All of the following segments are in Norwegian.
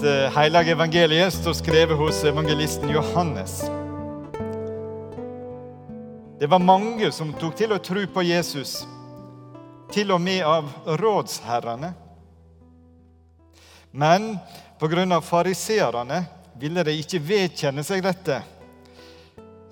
Det hellige evangeliet står skrevet hos evangelisten Johannes. Det var mange som tok til å tro på Jesus, til og med av rådsherrene. Men pga. fariseerne ville de ikke vedkjenne seg dette,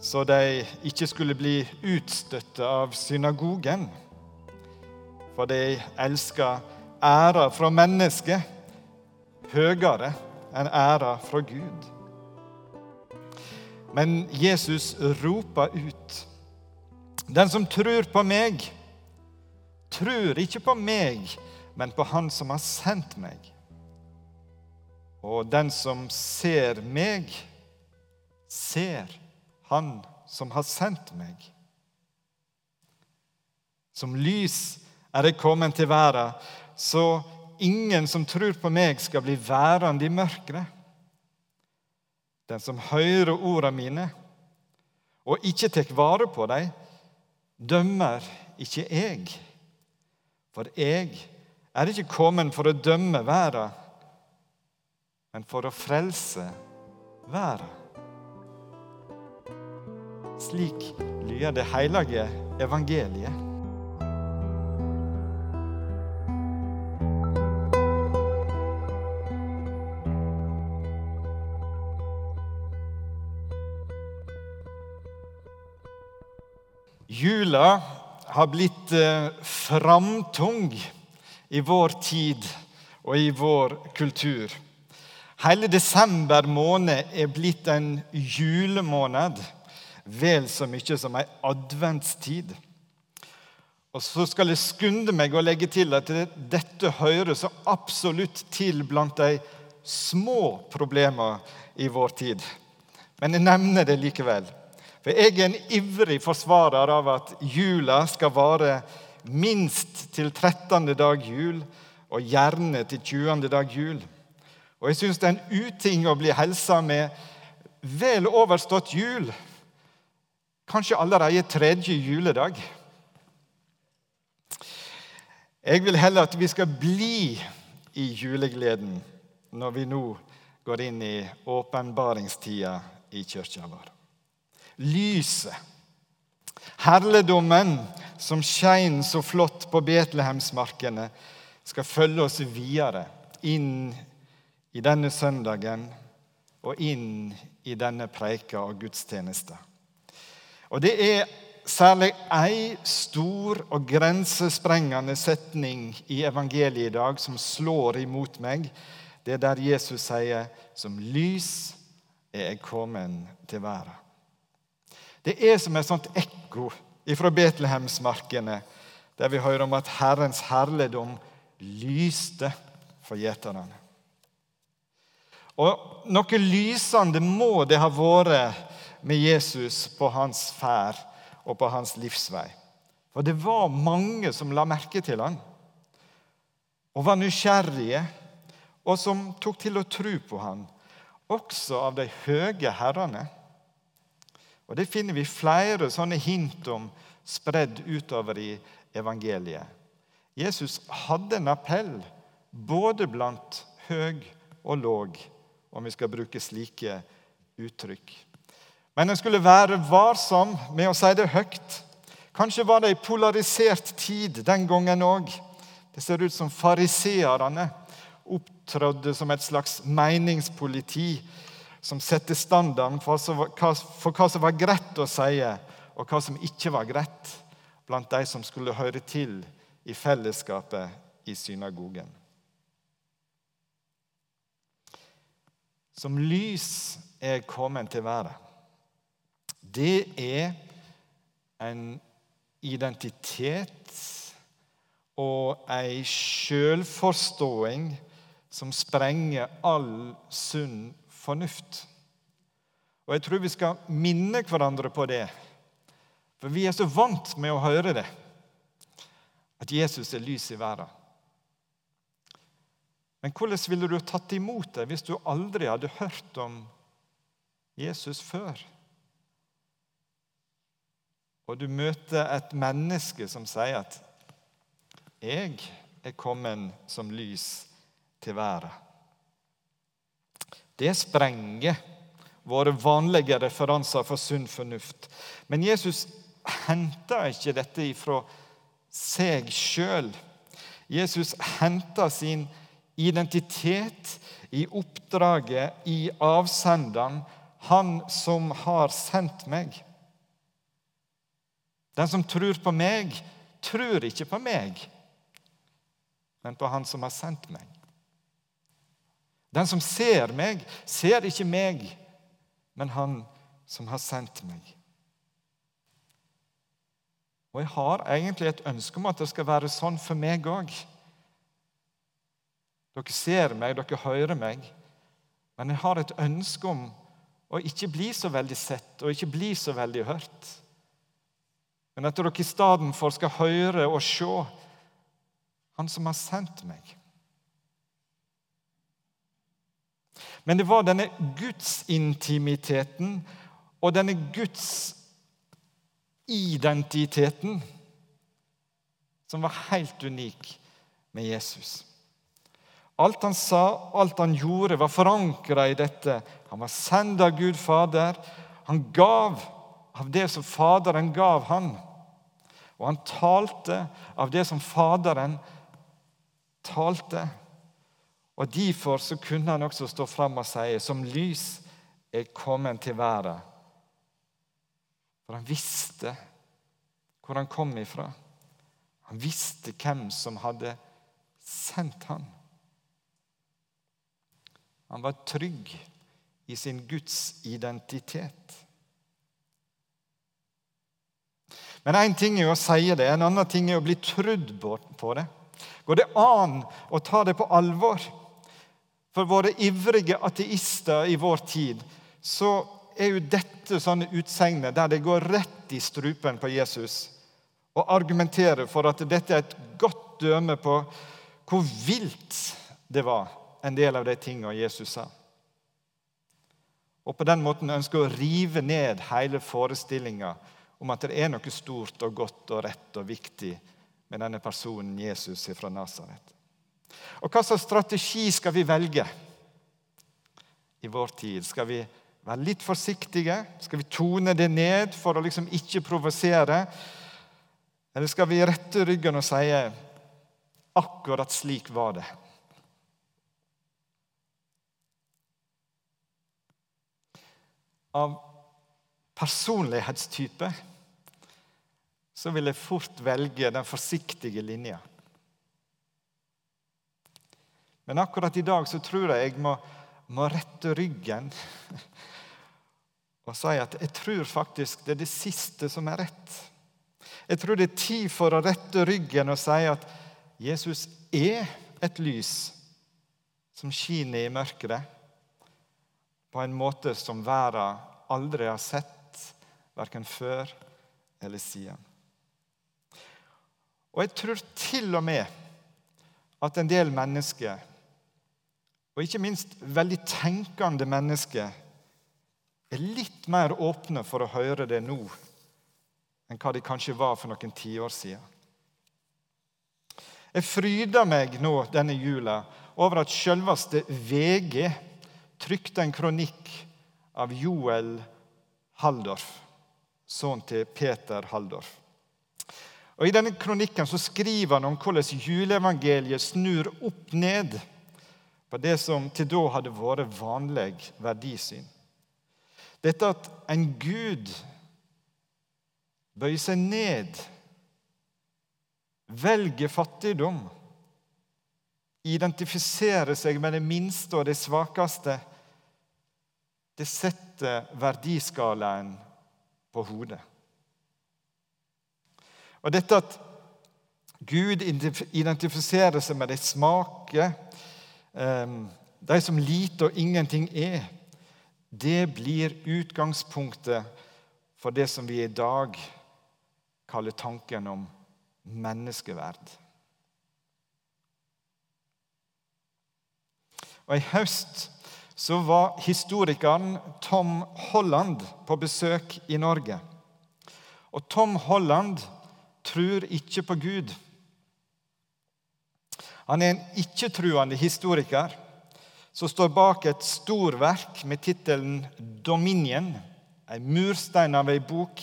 så de ikke skulle bli utstøtte av synagogen. For de elska æra fra mennesket høyere enn æra fra Gud. Men Jesus roper ut. Den som tror på meg, tror ikke på meg, men på Han som har sendt meg. Og den som ser meg, ser Han som har sendt meg. Som lys er jeg kommet til verden, så ingen som tror på meg, skal bli værende i mørket. Den som hører ordene mine og ikke tar vare på dem, dømmer ikke jeg. For jeg er ikke kommet for å dømme verden, men for å frelse verden. Slik lyder det hellige evangeliet. Jula har blitt eh, framtung i vår tid og i vår kultur. Hele desember måned er blitt en julemåned, vel så mye som ei adventstid. Og så skal jeg skunde meg å legge til at dette hører så absolutt til blant de små problemene i vår tid. Men jeg nevner det likevel. Jeg er en ivrig forsvarer av at jula skal vare minst til 13. dag jul, og gjerne til 20. dag jul. Og jeg syns det er en uting å bli helsa med vel overstått jul. Kanskje allerede tredje juledag. Jeg vil heller at vi skal bli i julegleden når vi nå går inn i åpenbaringstida i kirka vår lyset. Herligdommen som skein så flott på Betlehemsmarkene, skal følge oss videre inn i denne søndagen og inn i denne preika og gudstjenesta. Og det er særlig ei stor og grensesprengende setning i evangeliet i dag som slår imot meg. Det er der Jesus sier 'Som lys er jeg kommet til verden'. Det er som et sånt ekko fra Betlehemsmarkene, der vi hører om at Herrens herligdom lyste for gjeterne. Og noe lysende må det ha vært med Jesus på hans ferd og på hans livsvei. For det var mange som la merke til han, og var nysgjerrige, og som tok til å tro på han, også av de høye herrene. Og Det finner vi flere sånne hint om spredd utover i evangeliet. Jesus hadde en appell både blant høg og låg, om vi skal bruke slike uttrykk. Men en skulle være varsom med å si det høyt. Kanskje var det ei polarisert tid den gangen òg. Det ser ut som fariseerne opptrådde som et slags meningspoliti som setter standarden for, hva som var greit å si, og hva som ikke var greit blant de som skulle høre til i fellesskapet i synagogen. Som lys er kommet til verden. Det er en identitet og ei sjølforståing som sprenger all sunn fornuft. Og Jeg tror vi skal minne hverandre på det. For vi er så vant med å høre det. At Jesus er lys i verden. Men hvordan ville du tatt imot det hvis du aldri hadde hørt om Jesus før? Og du møter et menneske som sier at 'Jeg er kommet som lys til verden'. Det sprenger våre vanlige referanser for sunn fornuft. Men Jesus henter ikke dette ifra seg sjøl. Jesus henter sin identitet i oppdraget, i avsenderen, han som har sendt meg. Den som tror på meg, tror ikke på meg, men på Han som har sendt meg. Den som ser meg, ser ikke meg, men Han som har sendt meg. Og jeg har egentlig et ønske om at det skal være sånn for meg òg. Dere ser meg, dere hører meg, men jeg har et ønske om å ikke bli så veldig sett og ikke bli så veldig hørt. Men at dere i stedet for skal høre og se Han som har sendt meg. Men det var denne gudsintimiteten og denne gudsidentiteten som var helt unik med Jesus. Alt han sa, alt han gjorde, var forankra i dette. Han var sendt av Gud Fader. Han gav av det som Faderen gav han. Og han talte av det som Faderen talte. Og Derfor så kunne han også stå fram og si som lys er kommet til verden. For han visste hvor han kom ifra. Han visste hvem som hadde sendt han. Han var trygg i sin Guds identitet. Men én ting er å si det, en annen ting er å bli trudd på det. Går det an å ta det på alvor? For våre ivrige ateister i vår tid så er jo dette sånne utsegner der det går rett i strupen på Jesus og argumenterer for at dette er et godt døme på hvor vilt det var, en del av de tingene Jesus sa. Og på den måten ønsker å rive ned hele forestillinga om at det er noe stort og godt og rett og viktig med denne personen Jesus fra Nasaret. Og hva slags strategi skal vi velge i vår tid? Skal vi være litt forsiktige? Skal vi tone det ned for å liksom ikke provosere? Eller skal vi rette ryggen og si akkurat slik var det? Av personlighetstype så vil jeg fort velge den forsiktige linja. Men akkurat i dag så tror jeg jeg må, må rette ryggen og si at jeg tror faktisk det er det siste som er rett. Jeg tror det er tid for å rette ryggen og si at Jesus er et lys som skinner i mørket, på en måte som verden aldri har sett verken før eller siden. Og jeg tror til og med at en del mennesker, og ikke minst veldig tenkende mennesker, er litt mer åpne for å høre det nå enn hva de kanskje var for noen tiår siden. Jeg fryder meg nå denne jula over at selveste VG trykte en kronikk av Joel Haldorf sønnen til Peter Haldorf. Og I denne kronikken så skriver han om hvordan juleevangeliet snur opp ned på det som til da hadde vært vanlig verdisyn. Dette at en gud bøyer seg ned, velger fattigdom, identifiserer seg med det minste og det svakeste, det setter verdiskalaen på hodet. Og dette at Gud identifiserer seg med de smake, de som lite og ingenting er, det blir utgangspunktet for det som vi i dag kaller tanken om menneskeverd. Og I høst så var historikeren Tom Holland på besøk i Norge. Og Tom Holland tror ikke på Gud. Han er en ikke-truende historiker som står bak et storverk med tittelen 'Dominion', en murstein av ei bok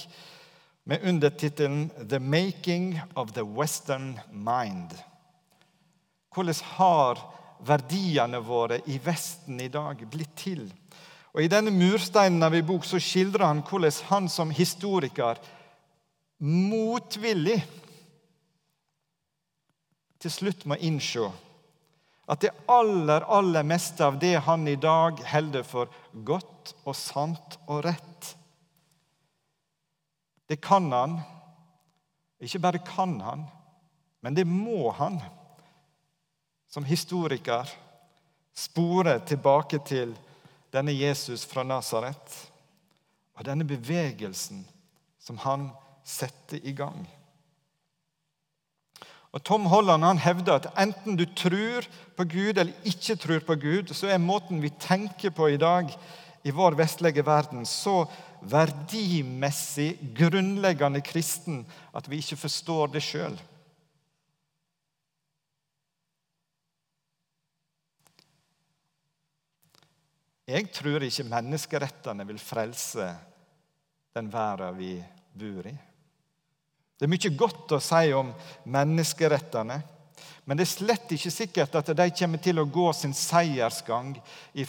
med undertittelen 'The Making of the Western Mind'. Hvordan har verdiene våre i Vesten i dag blitt til? Og I denne mursteinen av ei bok så skildrer han hvordan han som historiker motvillig til slutt må innse at det aller, aller meste av det han i dag holder for godt og sant og rett, det kan han. Ikke bare kan han, men det må han som historiker spore tilbake til denne Jesus fra Nasaret og denne bevegelsen som han setter i gang. Og Tom Holland han hevder at enten du tror på Gud eller ikke tror på Gud, så er måten vi tenker på i dag i vår vestlige verden, så verdimessig grunnleggende kristen at vi ikke forstår det sjøl. Jeg tror ikke menneskerettene vil frelse den verden vi bor i. Det er mye godt å si om menneskerettene. Men det er slett ikke sikkert at de kommer til å gå sin seiersgang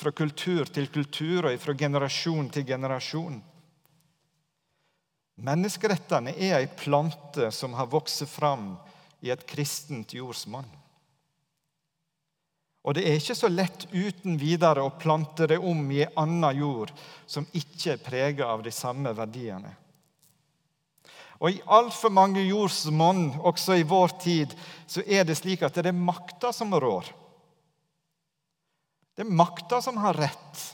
fra kultur til kultur og fra generasjon til generasjon. Menneskerettene er ei plante som har vokst fram i et kristent jordsmonn. Og det er ikke så lett uten videre å plante det om i annen jord som ikke er prega av de samme verdiene. Og i altfor mange jordsmonn, også i vår tid, så er det slik at det er makta som rår. Det er makta som har rett.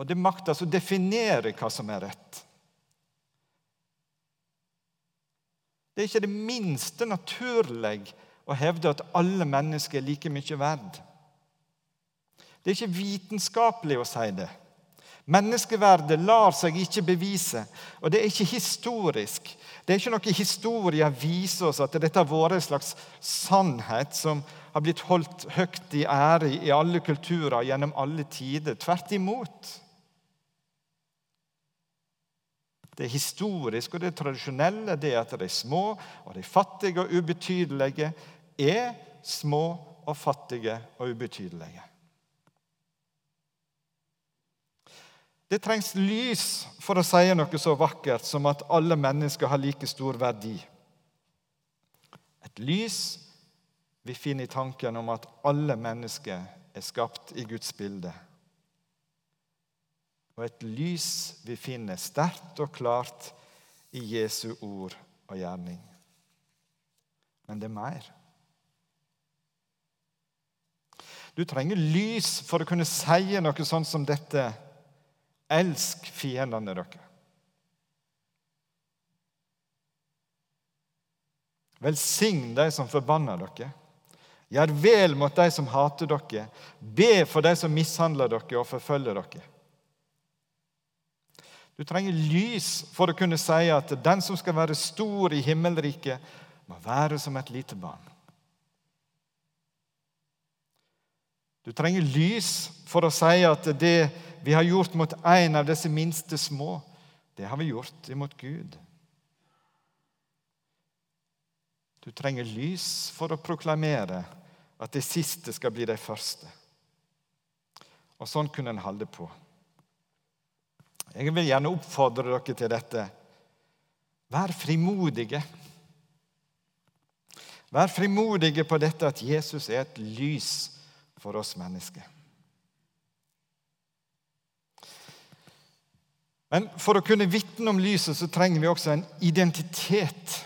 Og det er makta som definerer hva som er rett. Det er ikke det minste naturlig å hevde at alle mennesker er like mye verd. Det er ikke vitenskapelig å si det. Menneskeverdet lar seg ikke bevise, og det er ikke historisk. Det er ikke noe historie viser oss at dette har vært en slags sannhet som har blitt holdt høyt i ære i alle kulturer gjennom alle tider. Tvert imot. Det historiske og det tradisjonelle det at de små og de fattige og ubetydelige er små og fattige og ubetydelige. Det trengs lys for å si noe så vakkert som at alle mennesker har like stor verdi. Et lys vi finner i tanken om at alle mennesker er skapt i Guds bilde. Og et lys vi finner sterkt og klart i Jesu ord og gjerning. Men det er mer. Du trenger lys for å kunne si noe sånt som dette Elsk fiendene deres. Velsign de som forbanner dere. Gjør vel mot de som hater dere. Be for de som mishandler dere og forfølger dere. Du trenger lys for å kunne si at den som skal være stor i himmelriket, må være som et lite barn. Du trenger lys for å si at det vi har gjort mot en av disse minste små, det har vi gjort imot Gud. Du trenger lys for å proklamere at de siste skal bli de første. Og sånn kunne en holde på. Jeg vil gjerne oppfordre dere til dette. Vær frimodige. Vær frimodige på dette at Jesus er et lys for oss mennesker. Men for å kunne vitne om lyset så trenger vi også en identitet.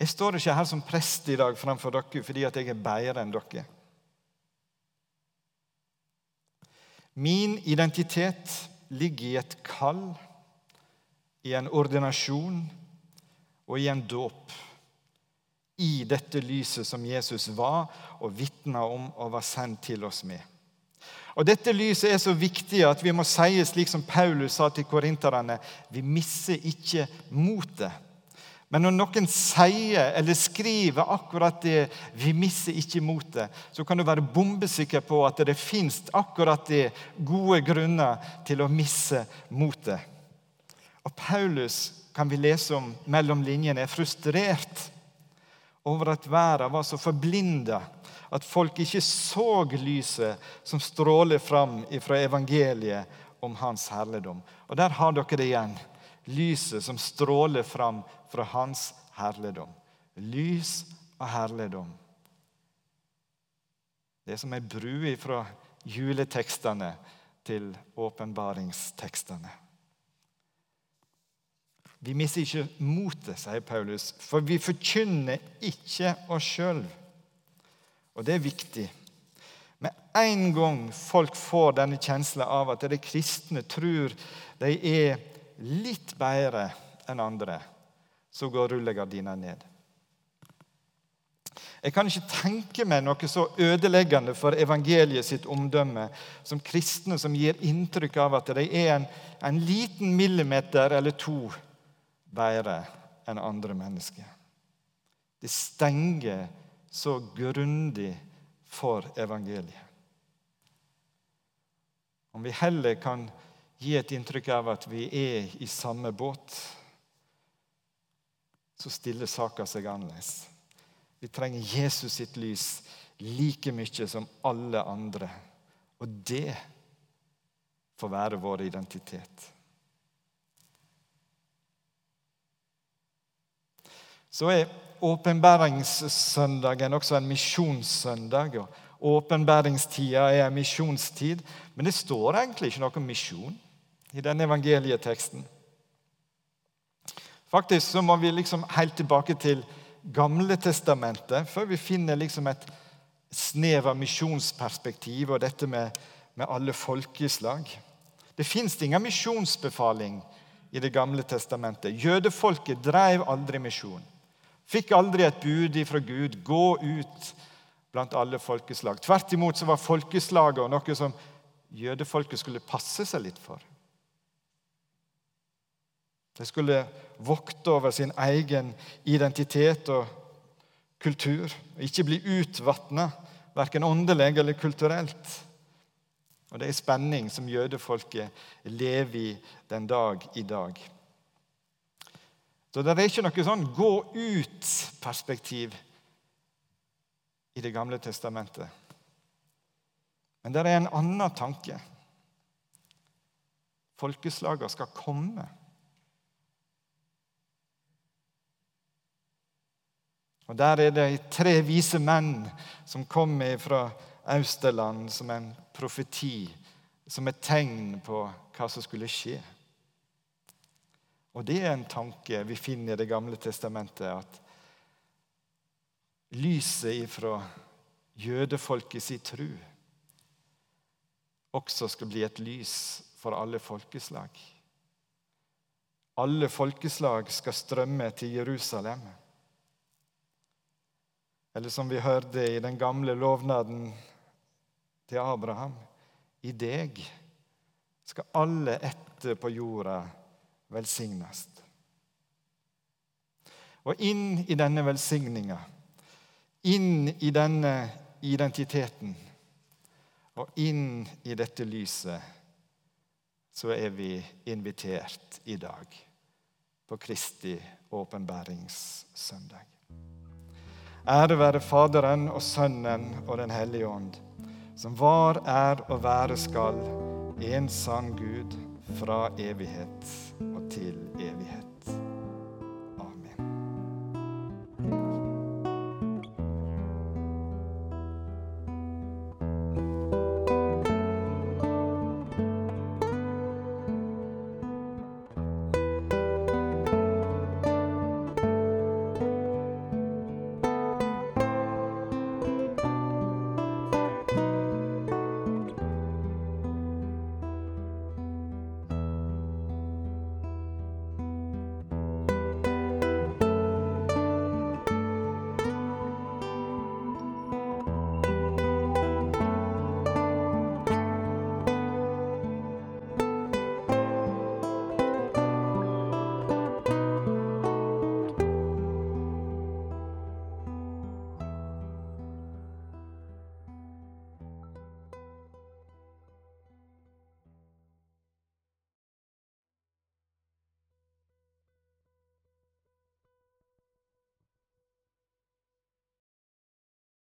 Jeg står ikke her som prest i dag framfor dere fordi jeg er bedre enn dere. Min identitet ligger i et kall, i en ordinasjon og i en dåp i dette lyset som Jesus var og vitna om og var sendt til oss med. Og Dette lyset er så viktig at vi må si slik som Paulus sa til korinterne vi misser ikke motet. Men når noen sier eller skriver akkurat det 'vi misser ikke motet', så kan du være bombesikker på at det fins akkurat det gode grunner til å misse motet. Og Paulus kan vi lese om mellom linjene, er frustrert over at verden var så forblinda at folk ikke så lyset som stråler fram fra evangeliet om hans herligdom. Og der har dere det igjen. Lyset som stråler fram fra hans herligdom. Lys og herligdom. Det er som ei bru fra juletekstene til åpenbaringstekstene. Vi mister ikke motet, sier Paulus, for vi forkynner ikke oss sjøl. Og det er viktig. Med en gang folk får denne kjensla av at de kristne tror de er litt bedre enn andre, så går rullegardina ned. Jeg kan ikke tenke meg noe så ødeleggende for evangeliet sitt omdømme som kristne som gir inntrykk av at de er en, en liten millimeter eller to bedre enn andre mennesker. Det stenger så grundig for evangeliet. Om vi heller kan gi et inntrykk av at vi er i samme båt, så stiller saka seg annerledes. Vi trenger Jesus sitt lys like mye som alle andre. Og det får være vår identitet. Så er åpenbæringssøndagen også en misjonssøndag. og Åpenbæringstida er en misjonstid. Men det står egentlig ikke noe om misjon i denne evangelieteksten. Faktisk så må vi liksom helt tilbake til Gamle testamentet før vi finner liksom et snev av misjonsperspektiv og dette med, med alle folkeslag. Det fins ingen misjonsbefaling i Det gamle testamentet. Jødefolket drev aldri misjon. Fikk aldri et bud fra Gud 'gå ut blant alle folkeslag'. Tvert imot så var folkeslaget noe som jødefolket skulle passe seg litt for. De skulle vokte over sin egen identitet og kultur. og Ikke bli utvatna, verken åndelig eller kulturelt. Og Det er spenning som jødefolket lever i den dag i dag. Så det er ikke noe sånn gå ut-perspektiv i Det gamle testamentet. Men det er en annen tanke. Folkeslagene skal komme. Og Der er det tre vise menn som kommer fra Austerland som en profeti, som et tegn på hva som skulle skje. Og det er en tanke vi finner i Det gamle testamentet, at lyset ifra jødefolket si tru også skal bli et lys for alle folkeslag. Alle folkeslag skal strømme til Jerusalem. Eller som vi hørte i den gamle lovnaden til Abraham I deg skal alle etter på jorda velsignes. Og inn i denne velsigninga, inn i denne identiteten og inn i dette lyset, så er vi invitert i dag på Kristi åpenbæringssøndag. Ære være Faderen og Sønnen og Den hellige ånd, som var, er og være skal, en sann Gud fra evighet og til evighet.